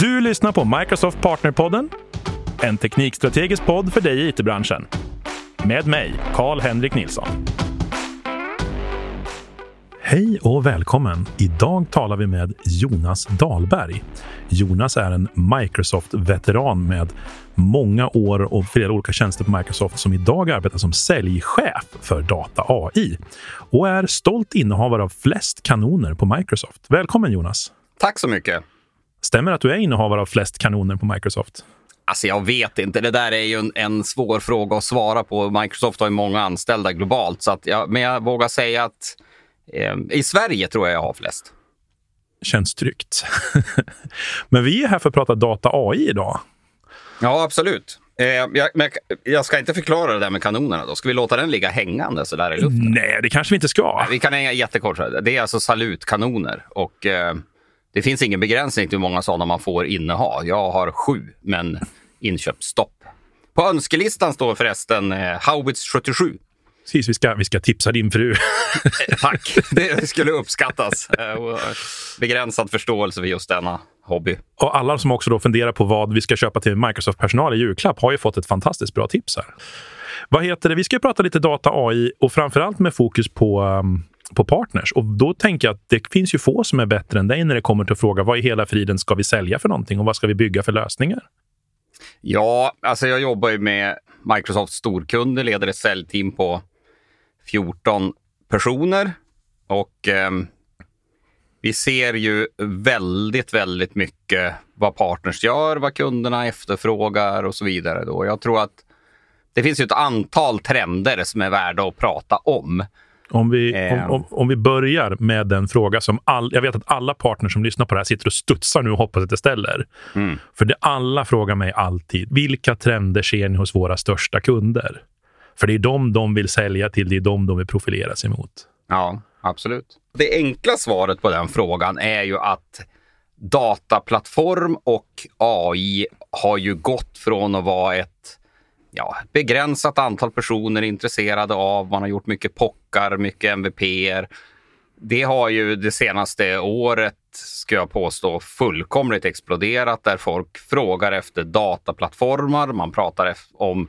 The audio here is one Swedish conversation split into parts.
Du lyssnar på Microsoft Partnerpodden, en teknikstrategisk podd för dig i it-branschen. Med mig, Karl-Henrik Nilsson. Hej och välkommen! Idag talar vi med Jonas Dahlberg. Jonas är en Microsoft-veteran med många år och flera olika tjänster på Microsoft som idag arbetar som säljchef för Data AI och är stolt innehavare av flest kanoner på Microsoft. Välkommen Jonas! Tack så mycket! Stämmer att du är innehavare av flest kanoner på Microsoft? Alltså jag vet inte. Det där är ju en, en svår fråga att svara på. Microsoft har ju många anställda globalt, så att jag, men jag vågar säga att eh, i Sverige tror jag jag har flest. Känns tryggt. men vi är här för att prata data AI idag. Ja, absolut. Eh, jag, men jag ska inte förklara det där med kanonerna. då. Ska vi låta den ligga hängande så där i luften? Nej, det kanske vi inte ska. Nej, vi kan hänga jättekort. Det är alltså salutkanoner. Och, eh, det finns ingen begränsning till hur många sådana man får inneha. Jag har sju, men inköpsstopp. På önskelistan står förresten eh, Haubits 77. Precis, vi ska, vi ska tipsa din fru. Tack, det skulle uppskattas. Eh, begränsad förståelse för just denna hobby. Och alla som också då funderar på vad vi ska köpa till Microsoft-personal i julklapp har ju fått ett fantastiskt bra tips här. Vad heter det? Vi ska prata lite data AI och framförallt med fokus på um, på partners. Och då tänker jag att det finns ju få som är bättre än dig när det kommer till att fråga vad i hela friden ska vi sälja för någonting och vad ska vi bygga för lösningar? Ja, alltså jag jobbar ju med Microsofts storkunder, leder ett säljteam på 14 personer och eh, vi ser ju väldigt, väldigt mycket vad partners gör, vad kunderna efterfrågar och så vidare. Då. Jag tror att det finns ju ett antal trender som är värda att prata om. Om vi, om, ehm. om, om, vi börjar med den fråga som all, jag vet att alla partners som lyssnar på det här sitter och studsar nu och hoppas att det ställer. Mm. För det alla frågar mig alltid, vilka trender ser ni hos våra största kunder? För det är dem de vill sälja till, det är dem de vill profilera sig mot. Ja, absolut. Det enkla svaret på den frågan är ju att dataplattform och AI har ju gått från att vara ett ja, begränsat antal personer intresserade av. Man har gjort mycket pockar, mycket MVPer. Det har ju det senaste året, ska jag påstå, fullkomligt exploderat där folk frågar efter dataplattformar. Man pratar om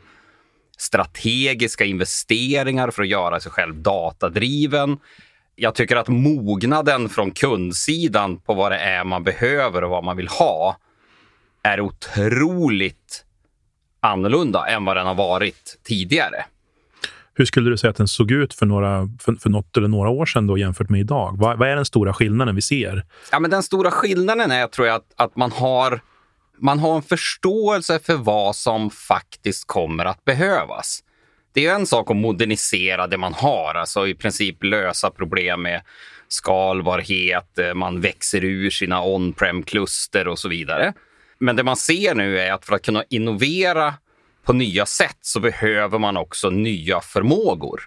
strategiska investeringar för att göra sig själv datadriven. Jag tycker att mognaden från kundsidan på vad det är man behöver och vad man vill ha är otroligt annorlunda än vad den har varit tidigare. Hur skulle du säga att den såg ut för, några, för, för något eller några år sedan då, jämfört med idag? Vad, vad, är den stora skillnaden vi ser? Ja, men den stora skillnaden är tror jag att, att man, har, man har en förståelse för vad som faktiskt kommer att behövas. Det är en sak att modernisera det man har, alltså i princip lösa problem med skalbarhet, eh, man växer ur sina on-prem-kluster och så vidare. Men det man ser nu är att för att kunna innovera på nya sätt så behöver man också nya förmågor.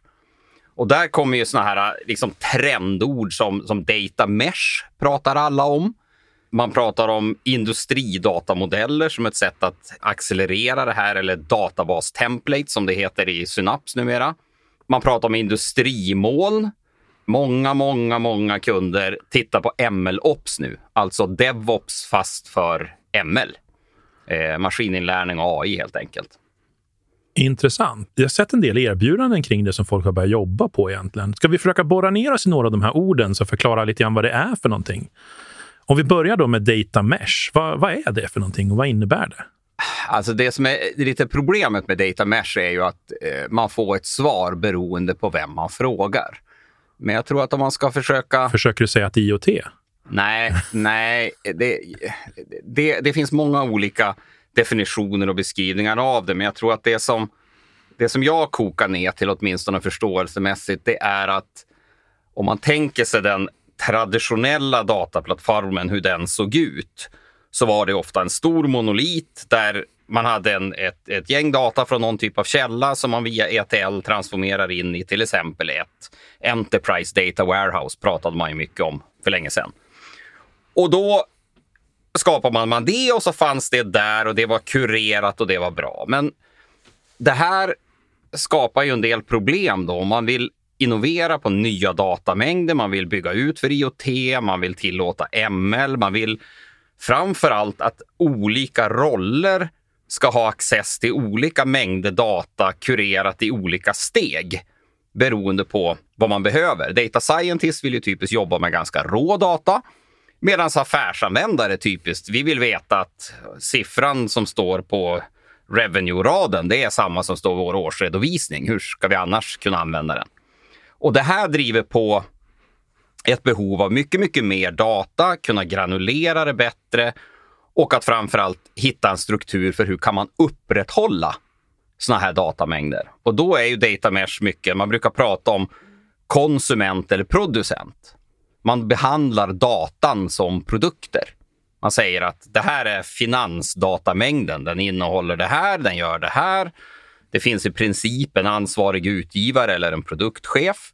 Och där kommer ju såna här liksom, trendord som, som data mesh pratar alla om. Man pratar om industridatamodeller som ett sätt att accelerera det här, eller databastemplate som det heter i Synaps numera. Man pratar om industrimoln. Många, många, många kunder tittar på ML-ops nu, alltså DevOps fast för ML. Eh, maskininlärning och AI helt enkelt. Intressant. Jag har sett en del erbjudanden kring det som folk har börjat jobba på egentligen. Ska vi försöka borra ner oss i några av de här orden så förklara lite grann vad det är för någonting? Om vi börjar då med data mesh. Vad, vad är det för någonting och vad innebär det? Alltså det som är lite problemet med data mesh är ju att eh, man får ett svar beroende på vem man frågar. Men jag tror att om man ska försöka... Försöker du säga att IoT? Nej, nej. Det, det, det, finns många olika definitioner och beskrivningar av det, men jag tror att det som, det som jag kokar ner till, åtminstone förståelsemässigt, det är att om man tänker sig den traditionella dataplattformen, hur den såg ut, så var det ofta en stor monolit där man hade en, ett, ett gäng data från någon typ av källa som man via ETL transformerar in i till exempel ett Enterprise Data Warehouse, pratade man ju mycket om för länge sedan. Och då skapade man det och så fanns det där och det var kurerat och det var bra. Men det här skapar ju en del problem då. om Man vill innovera på nya datamängder, man vill bygga ut för IoT, man vill tillåta ML, man vill framför allt att olika roller ska ha access till olika mängder data kurerat i olika steg beroende på vad man behöver. Data scientist vill ju typiskt jobba med ganska rå data medan affärsanvändare typiskt, vi vill veta att siffran som står på revenue-raden, det är samma som står i vår årsredovisning. Hur ska vi annars kunna använda den? Och det här driver på ett behov av mycket, mycket mer data, kunna granulera det bättre och att framförallt hitta en struktur för hur kan man upprätthålla såna här datamängder. Och då är ju data mesh mycket, man brukar prata om konsument eller producent. Man behandlar datan som produkter. Man säger att det här är finansdatamängden. Den innehåller det här, den gör det här. Det finns i princip en ansvarig utgivare eller en produktchef.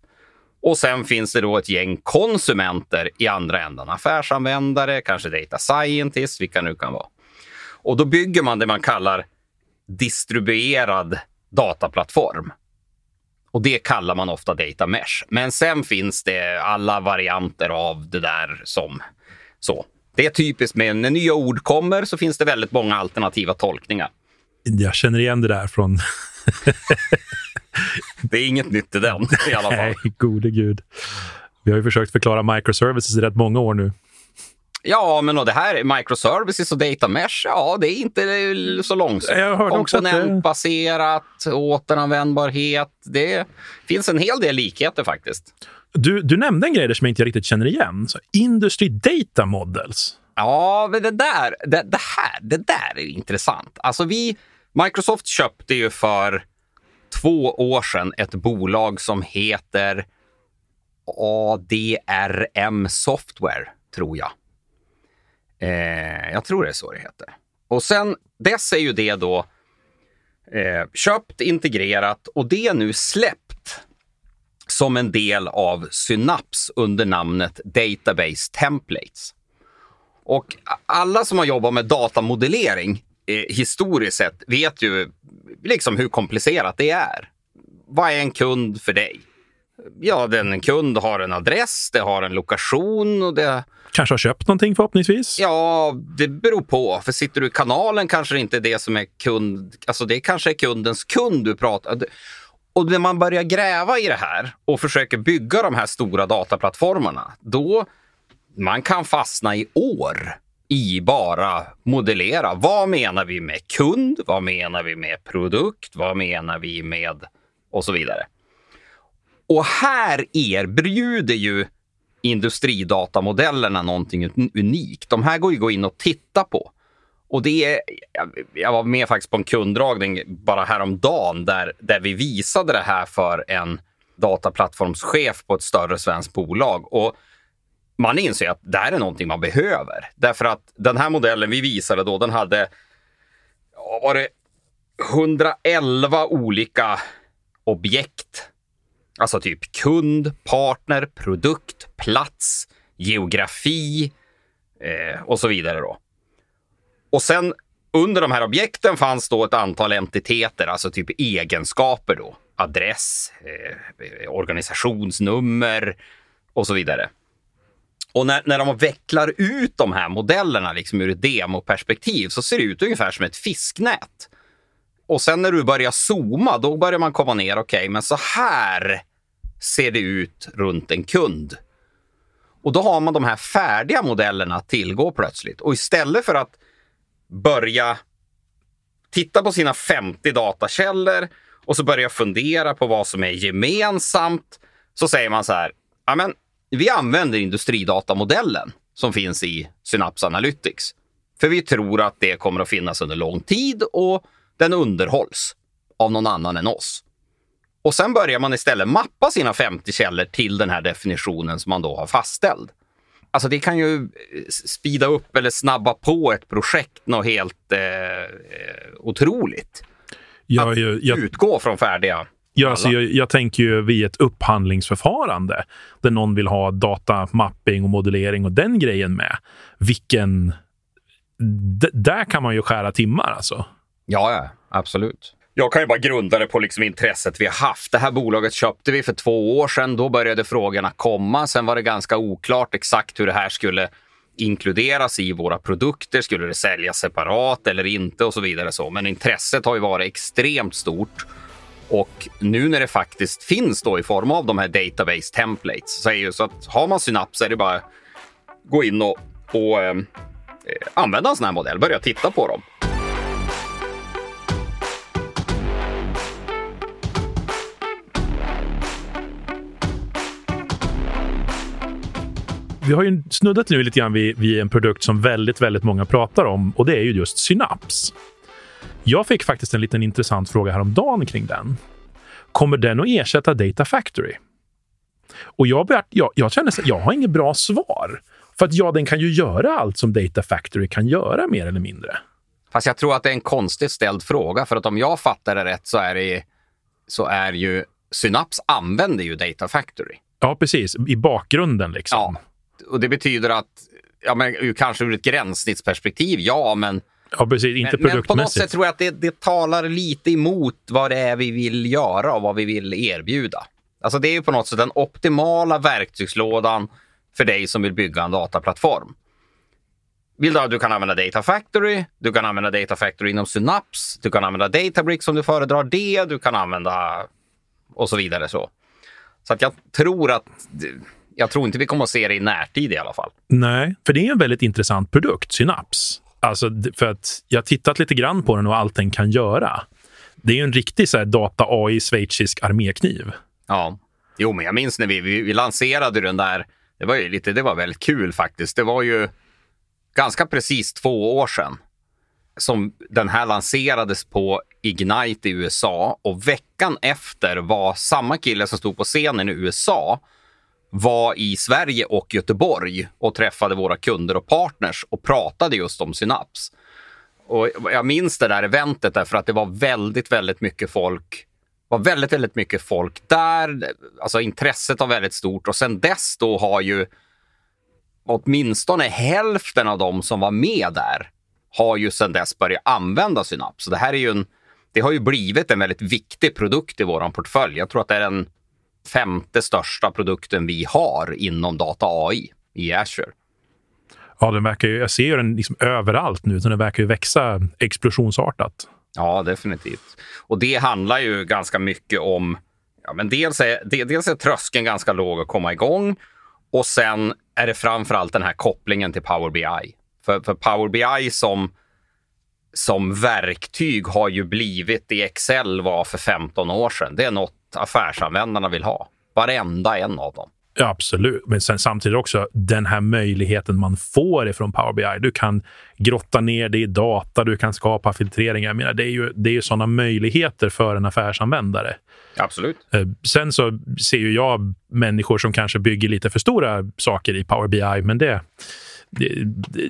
Och sen finns det då ett gäng konsumenter i andra änden. Affärsanvändare, kanske data scientist, vilka nu kan vara. Och då bygger man det man kallar distribuerad dataplattform. Och det kallar man ofta data mesh. Men sen finns det alla varianter av det där som så. Det är typiskt med när nya ord kommer så finns det väldigt många alternativa tolkningar. Jag känner igen det där från... det är inget nytt i den i alla fall. Nej, gode gud. Vi har ju försökt förklara microservices i rätt många år nu. Ja, men och det här microservices och data mesh, ja, det är inte så långsamt. Komponentbaserat, det... återanvändbarhet. Det finns en hel del likheter faktiskt. Du, du nämnde en grej där som jag inte riktigt känner igen. Så Industry Data Models. Ja, men det där, det, det, här, det där är intressant. Alltså vi, Microsoft köpte ju för två år sedan ett bolag som heter ADRM Software, tror jag. Eh, jag tror det är så det heter. Och sen dess är ju det då eh, köpt, integrerat och det är nu släppt som en del av Synapse under namnet Database Templates. Och alla som har jobbat med datamodellering eh, historiskt sett vet ju liksom hur komplicerat det är. Vad är en kund för dig? Ja, den kund har en adress, det har en lokation och det... Kanske har köpt någonting förhoppningsvis? Ja, det beror på. För sitter du i kanalen kanske det inte är det som är kund... Alltså det kanske är kundens kund du pratar... Och när man börjar gräva i det här och försöker bygga de här stora dataplattformarna, då man kan fastna i år i bara modellera. Vad menar vi med kund? Vad menar vi med produkt? Vad menar vi med och så vidare. Och här erbjuder ju industridatamodellerna någonting unikt. De här går ju att gå in och titta på. Och det är, jag var med faktiskt på en kunddragning bara häromdagen där, där vi visade det här för en dataplattformschef på ett större svenskt bolag. Och man inser att det här är någonting man behöver. Därför att den här modellen vi visade då, den hade var det 111 olika objekt. Alltså typ kund, partner, produkt, plats, geografi eh, och så vidare. då. Och sen under de här objekten fanns då ett antal entiteter, alltså typ egenskaper då. Adress, eh, organisationsnummer och så vidare. Och när, när de vecklar ut de här modellerna liksom ur ett demoperspektiv så ser det ut ungefär som ett fisknät. Och sen när du börjar zooma, då börjar man komma ner. Okej, okay, men så här ser det ut runt en kund. Och då har man de här färdiga modellerna att tillgå plötsligt. Och istället för att börja titta på sina 50 datakällor och så börja fundera på vad som är gemensamt, så säger man så här. Ja, men vi använder industridatamodellen som finns i Synapse Analytics. För vi tror att det kommer att finnas under lång tid och den underhålls av någon annan än oss. Och sen börjar man istället mappa sina 50 källor till den här definitionen som man då har fastställd. Alltså det kan ju spida upp eller snabba på ett projekt något helt eh, otroligt. Ja, att jag, jag, utgå från färdiga Ja, alltså jag, jag, tänker ju vid ett upphandlingsförfarande där någon vill ha datamapping och modellering och den grejen med. Vilken... D där kan man ju skära timmar alltså. Ja, ja, absolut. Jag kan ju bara grunda det på liksom intresset vi har haft. Det här bolaget köpte vi för två år sedan. Då började frågorna komma. Sen var det ganska oklart exakt hur det här skulle inkluderas i våra produkter? Skulle det säljas separat eller inte och så vidare. Så. Men intresset har ju varit extremt stort. Och nu när det faktiskt finns då i form av de här database templates så är ju så att har man Synapse är det bara gå in och, och eh, använda en sån här modell, börja titta på dem. Vi har ju snuddat nu lite grann vid, vid, en produkt som väldigt, väldigt många pratar om och det är ju just Synaps. Jag fick faktiskt en liten intressant fråga häromdagen kring den. Kommer den att ersätta Data Factory? Och jag, jag, jag känner att jag har inget bra svar. För att ja, den kan ju göra allt som Data Factory kan göra mer eller mindre. Fast jag tror att det är en konstigt ställd fråga. För att om jag fattar det rätt så är, det, så är ju Synaps använder ju Data Factory. Ja, precis. I bakgrunden liksom. Ja, och det betyder att, ja, men, kanske ur ett gränssnittsperspektiv, ja, men Ja, precis. Inte men, men på något sätt tror jag att det, det talar lite emot vad det är vi vill göra och vad vi vill erbjuda. Alltså det är ju på något sätt den optimala verktygslådan för dig som vill bygga en dataplattform. Vill du, du kan använda Data Factory, du kan använda Data Factory inom Synapse, du kan använda Databricks om du föredrar det, du kan använda och så vidare. Så, så att jag tror att jag tror inte vi kommer att se det i närtid i alla fall. Nej, för det är en väldigt intressant produkt, Synaps. Alltså, för att jag har tittat lite grann på den och allt den kan göra. Det är ju en riktig så här, data-AI schweizisk armékniv. Ja, jo, men jag minns när vi, vi, vi lanserade den där. Det var ju lite, det var väldigt kul faktiskt. Det var ju ganska precis två år sedan som den här lanserades på Ignite i USA och veckan efter var samma kille som stod på scenen i USA var i Sverige och Göteborg och träffade våra kunder och partners och pratade just om Synaps. Och jag minns det där eventet därför att det var väldigt, väldigt mycket folk var väldigt, väldigt mycket folk där. Alltså intresset var väldigt stort och sen dess då har ju åtminstone hälften av dem som var med där har ju sen dess börjat använda Synaps. Så det här är ju en, det har ju blivit en väldigt viktig produkt i vår portfölj. Jag tror att det är den femte största produkten vi har inom data AI i Azure. Ja, den verkar ju, jag ser ju den liksom överallt nu, så den verkar ju växa explosionsartat. Ja, definitivt. Och det handlar ju ganska mycket om... Ja, men dels, är, dels är tröskeln ganska låg att komma igång och sen är det framför allt den här kopplingen till Power BI. För, för Power BI som, som verktyg har ju blivit det Excel var för 15 år sedan. Det är något affärsanvändarna vill ha. Varenda en av dem. Ja, absolut. Men sen samtidigt också den här möjligheten man får ifrån Power BI. Du kan grotta ner det i data, du kan skapa filtreringar. Jag menar, det är ju, det är ju sådana möjligheter för en affärsanvändare. Absolut. Eh, sen så ser ju jag människor som kanske bygger lite för stora saker i Power BI, men det,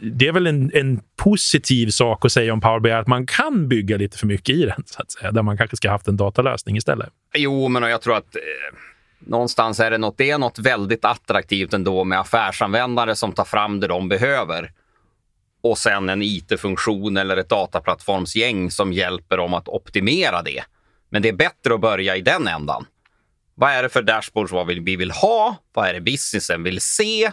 det, är väl en, en, positiv sak att säga om Power BI, att man kan bygga lite för mycket i den, så att säga, där man kanske ska haft en datalösning istället. Jo, men jag tror att eh, någonstans är det något, det är något väldigt attraktivt ändå med affärsanvändare som tar fram det de behöver och sen en it-funktion eller ett dataplattformsgäng som hjälper dem att optimera det. Men det är bättre att börja i den ändan. Vad är det för dashboards vad vi vill ha? Vad är det businessen vill se?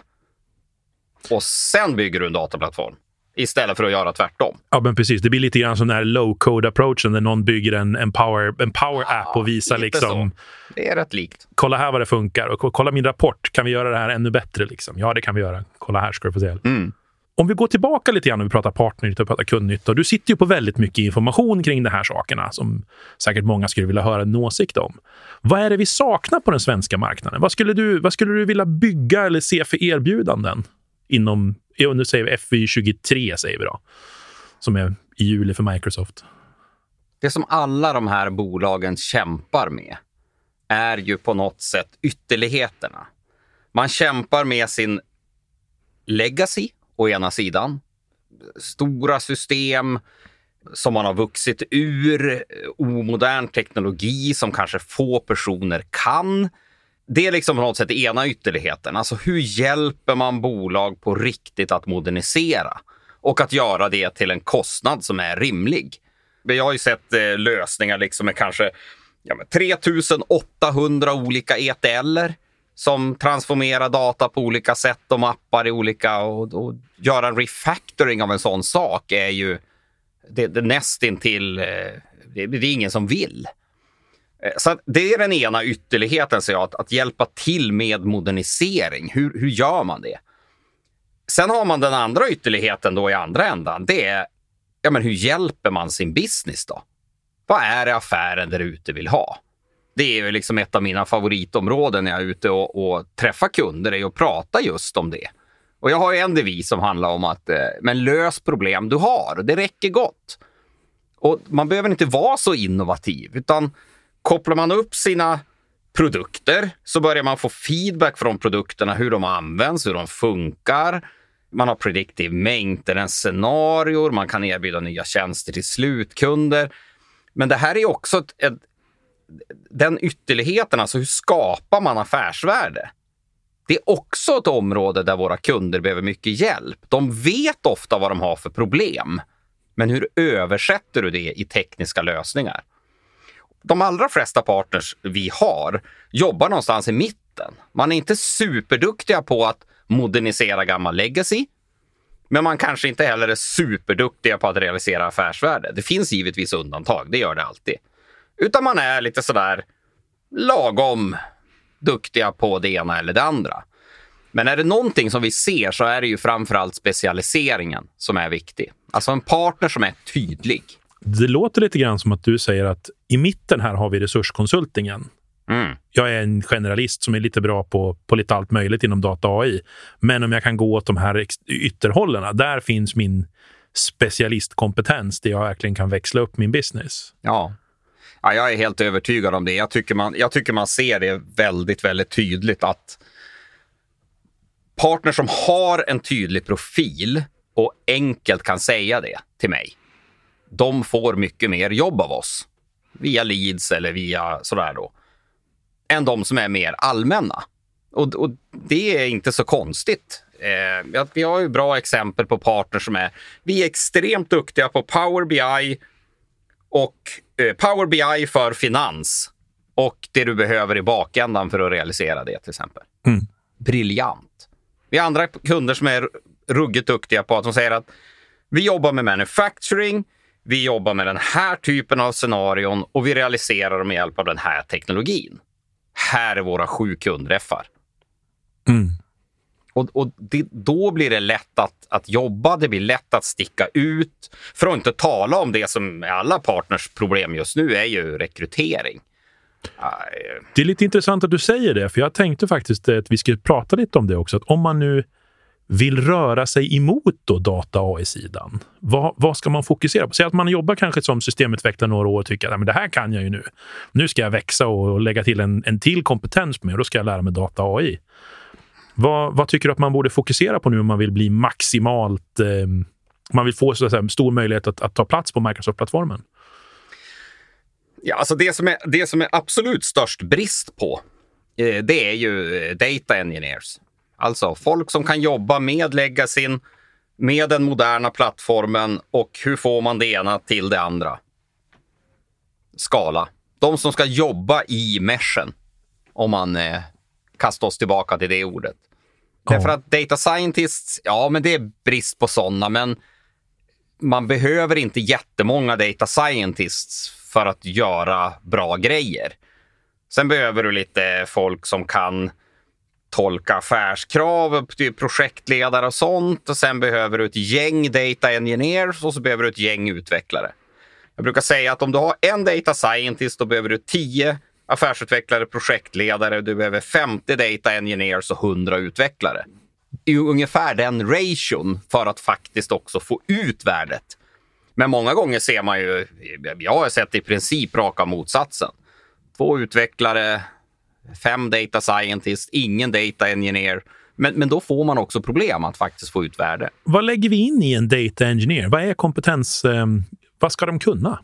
Och sen bygger du en dataplattform. Istället för att göra tvärtom. Ja, men precis. Det blir lite grann som den här low-code-approachen när någon bygger en, en power-app en power ja, och visar liksom... Så. Det är rätt likt. Kolla här vad det funkar och kolla min rapport. Kan vi göra det här ännu bättre? Liksom? Ja, det kan vi göra. Kolla här ska du få se. Mm. Om vi går tillbaka lite grann och vi pratar partnernytta och pratar kundnytta. Du sitter ju på väldigt mycket information kring de här sakerna som säkert många skulle vilja höra en åsikt om. Vad är det vi saknar på den svenska marknaden? Vad skulle du, vad skulle du vilja bygga eller se för erbjudanden? Inom, nu säger vi FY23 säger vi då, som är i juli för Microsoft. Det som alla de här bolagen kämpar med är ju på något sätt ytterligheterna. Man kämpar med sin legacy å ena sidan. Stora system som man har vuxit ur, eh, omodern teknologi som kanske få personer kan det är liksom på något sätt ena ytterligheten. Alltså hur hjälper man bolag på riktigt att modernisera? Och att göra det till en kostnad som är rimlig. Vi har ju sett eh, lösningar liksom med kanske ja, 3800 olika ETLer som transformerar data på olika sätt och mappar i olika och, och göra en refactoring av en sån sak är ju det, det nästintill, eh, det, det är ingen som vill. Eh, så det är den ena ytterligheten, så jag, att, att hjälpa till med modernisering. Hur, hur gör man det? Sen har man den andra ytterligheten då i andra ändan. Det är, ja men hur hjälper man sin business då? Vad är det affären där ute vill ha? Det är ju liksom ett av mina favoritområden när jag är ute och, och träffar kunder, är att prata just om det. Och jag har en devis som handlar om att eh, men lös problem du har. Det räcker gott. Och man behöver inte vara så innovativ, utan kopplar man upp sina produkter så börjar man få feedback från produkterna, hur de används, hur de funkar. Man har predictive maintenance-scenarior, man kan erbjuda nya tjänster till slutkunder. Men det här är också ett, ett, den ytterligheten, alltså hur skapar man affärsvärde? Det är också ett område där våra kunder behöver mycket hjälp. De vet ofta vad de har för problem. Men hur översätter du det i tekniska lösningar? De allra flesta partners vi har jobbar någonstans i mitten. Man är inte superduktiga på att modernisera gammal legacy. Men man kanske inte heller är superduktiga på att realisera affärsvärde. Det finns givetvis undantag, det gör det alltid. Utan man är lite sådär lagom duktiga på det ena eller det andra. Men är det någonting som vi ser så är det ju framförallt specialiseringen som är viktig. Alltså en partner som är tydlig. Det låter lite grann som att du säger att i mitten här har vi resurskonsultingen. Mm. Jag är en generalist som är lite bra på, på lite allt möjligt inom data AI. Men om jag kan gå åt de här ytterhållen, där finns min specialistkompetens där jag verkligen kan växla upp min business. Ja. ja, jag är helt övertygad om det. Jag tycker, man, jag tycker man ser det väldigt, väldigt tydligt att partners som har en tydlig profil och enkelt kan säga det till mig, de får mycket mer jobb av oss. Via leads eller via sådär då. Än de som är mer allmänna. Och, och det är inte så konstigt. Eh, vi har ju bra exempel på partners som är... Vi är extremt duktiga på Power BI och eh, Power BI för finans och det du behöver i bakändan för att realisera det till exempel. Mm. Briljant. Vi har andra kunder som är ruggigt duktiga på att de säger att vi jobbar med manufacturing, vi jobbar med den här typen av scenarion och vi realiserar dem med hjälp av den här teknologin. Här är våra sju kundträffar. Mm. Och, och det, då blir det lätt att, att jobba, det blir lätt att sticka ut. För att inte tala om det som är alla partners problem just nu, är ju rekrytering. Det är lite intressant att du säger det, för jag tänkte faktiskt att vi skulle prata lite om det också. Att om man nu vill röra sig emot då data AI-sidan, vad, vad, ska man fokusera på? Säg att man jobbar kanske som systemutvecklare några år och tycker att det här kan jag ju nu. Nu ska jag växa och lägga till en, en till kompetens på mig och då ska jag lära mig data AI. Vad, vad, tycker du att man borde fokusera på nu om man vill bli maximalt... Eh, man vill få så att säga, stor möjlighet att, att ta plats på Microsoft-plattformen? Ja, alltså det som, är, det som är absolut störst brist på, eh, det är ju eh, data engineers. Alltså folk som kan jobba med legacyn, med den moderna plattformen och hur får man det ena till det andra? Skala. De som ska jobba i meshen, om man eh, kastar oss tillbaka till det ordet. Oh. Därför att data scientists, ja men det är brist på sådana, men man behöver inte jättemånga data scientists för att göra bra grejer. Sen behöver du lite folk som kan tolka affärskrav typ projektledare och sånt. Och sen behöver du ett gäng data engineers och så behöver du ett gäng utvecklare. Jag brukar säga att om du har en data scientist då behöver du tio affärsutvecklare, projektledare, du behöver 50 data engineers och 100 utvecklare. I ungefär den ration för att faktiskt också få ut värdet. Men många gånger ser man ju, jag har sett i princip raka motsatsen. Två utvecklare, fem data scientists, ingen data engineer. Men, men då får man också problem att faktiskt få ut värde. Vad lägger vi in i en data engineer? Vad är kompetens? Eh, vad ska de kunna?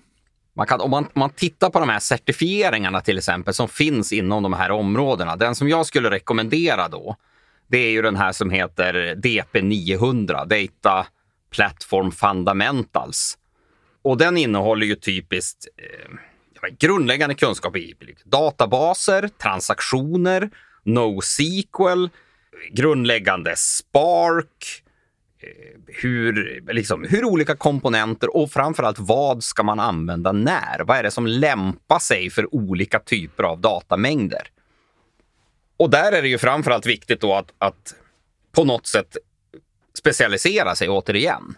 Man kan, om man, man tittar på de här certifieringarna till exempel som finns inom de här områdena. Den som jag skulle rekommendera då, det är ju den här som heter DP 900, Data Platform Fundamentals. Och den innehåller ju typiskt eh, grundläggande kunskap i liksom, databaser, transaktioner, NoSQL, grundläggande Spark, eh, hur, liksom, hur olika komponenter och framförallt vad ska man använda när? Vad är det som lämpar sig för olika typer av datamängder? Och där är det ju framförallt viktigt då att, att på något sätt specialisera sig återigen.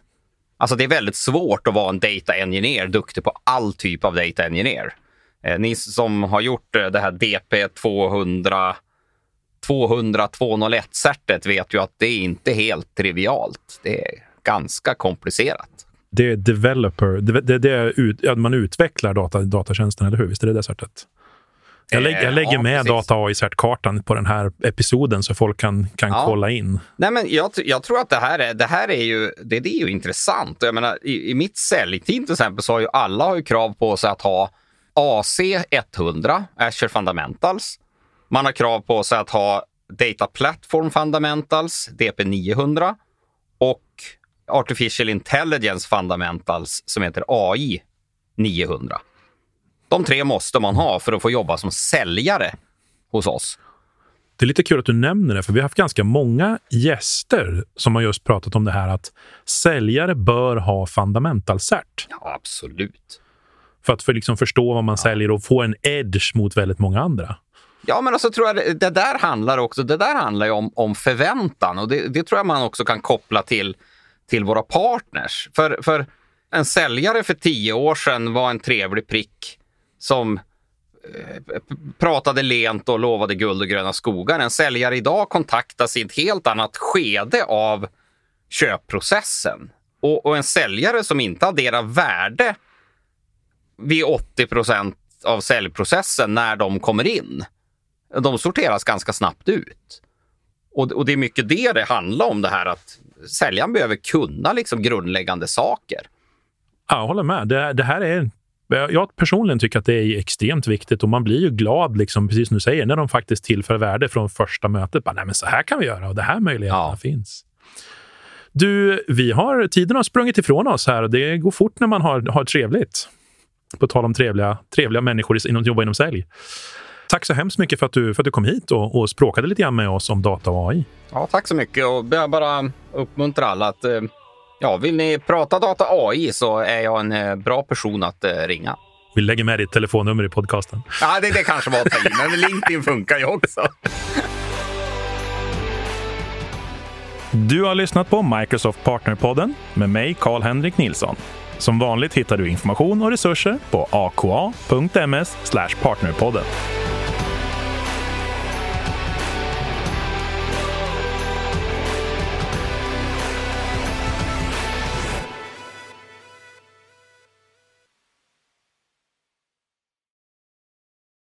Alltså det är väldigt svårt att vara en data engineer, duktig på all typ av data engineer. Eh, ni som har gjort eh, det här DP 200 200 201-certet vet ju att det är inte helt trivialt. Det är ganska komplicerat. Det är developer, det, det, det är ut, man utvecklar data, datatjänsten, eller hur? Visst är det det certet? Jag, lägger, jag lägger ja, med precis. data AI-certkartan på den här episoden så folk kan, kan ja. kolla in. Nej, men jag, jag, tror att det här är, det här är ju, det, det är ju intressant. Jag menar, i, I mitt säljteam till exempel så har ju alla har ju krav på sig att ha AC 100, Azure Fundamentals. Man har krav på sig att ha Data Platform Fundamentals, DP 900 och Artificial Intelligence Fundamentals som heter AI 900. De tre måste man ha för att få jobba som säljare hos oss. Det är lite kul att du nämner det, för vi har haft ganska många gäster som har just pratat om det här att säljare bör ha fundamental cert. Ja, absolut. För att för liksom förstå vad man ja. säljer och få en edge mot väldigt många andra. Ja, men alltså tror jag det, där handlar också det där handlar om, om förväntan och det, det, tror jag man också kan koppla till, till våra partners. För, för en säljare för tio år sedan var en trevlig prick som eh, pratade lent och lovade guld och gröna skogar. En säljare idag kontaktas i ett helt annat skede av köpprocessen. Och, och en säljare som inte adderar värde vid 80 procent av säljprocessen när de kommer in, de sorteras ganska snabbt ut. Och, och det är mycket det det handlar om, det här att säljaren behöver kunna liksom grundläggande saker. Ja, jag håller med. Det, det här är jag personligen tycker att det är extremt viktigt och man blir ju glad, liksom, precis som du säger, när de faktiskt tillför värde från första mötet. Bara, Nej, men så här kan vi göra och det här möjligheterna ja. finns. Du, vi har, tiden har sprungit ifrån oss här och det går fort när man har, har trevligt. På tal om trevliga, trevliga människor inom, jobbar inom sälj. Tack så hemskt mycket för att du, för att du kom hit och, och språkade lite grann med oss om data och AI. Ja, tack så mycket och jag bara uppmuntra alla att eh, Ja, vill ni prata data AI så är jag en eh, bra person att eh, ringa. Vi lägger med ditt telefonnummer i podcasten. Ja, det, det kanske var att ta in, men LinkedIn funkar ju också. Du har lyssnat på Microsoft Partnerpodden med mig, Karl-Henrik Nilsson. Som vanligt hittar du information och resurser på aka.ms partnerpodden.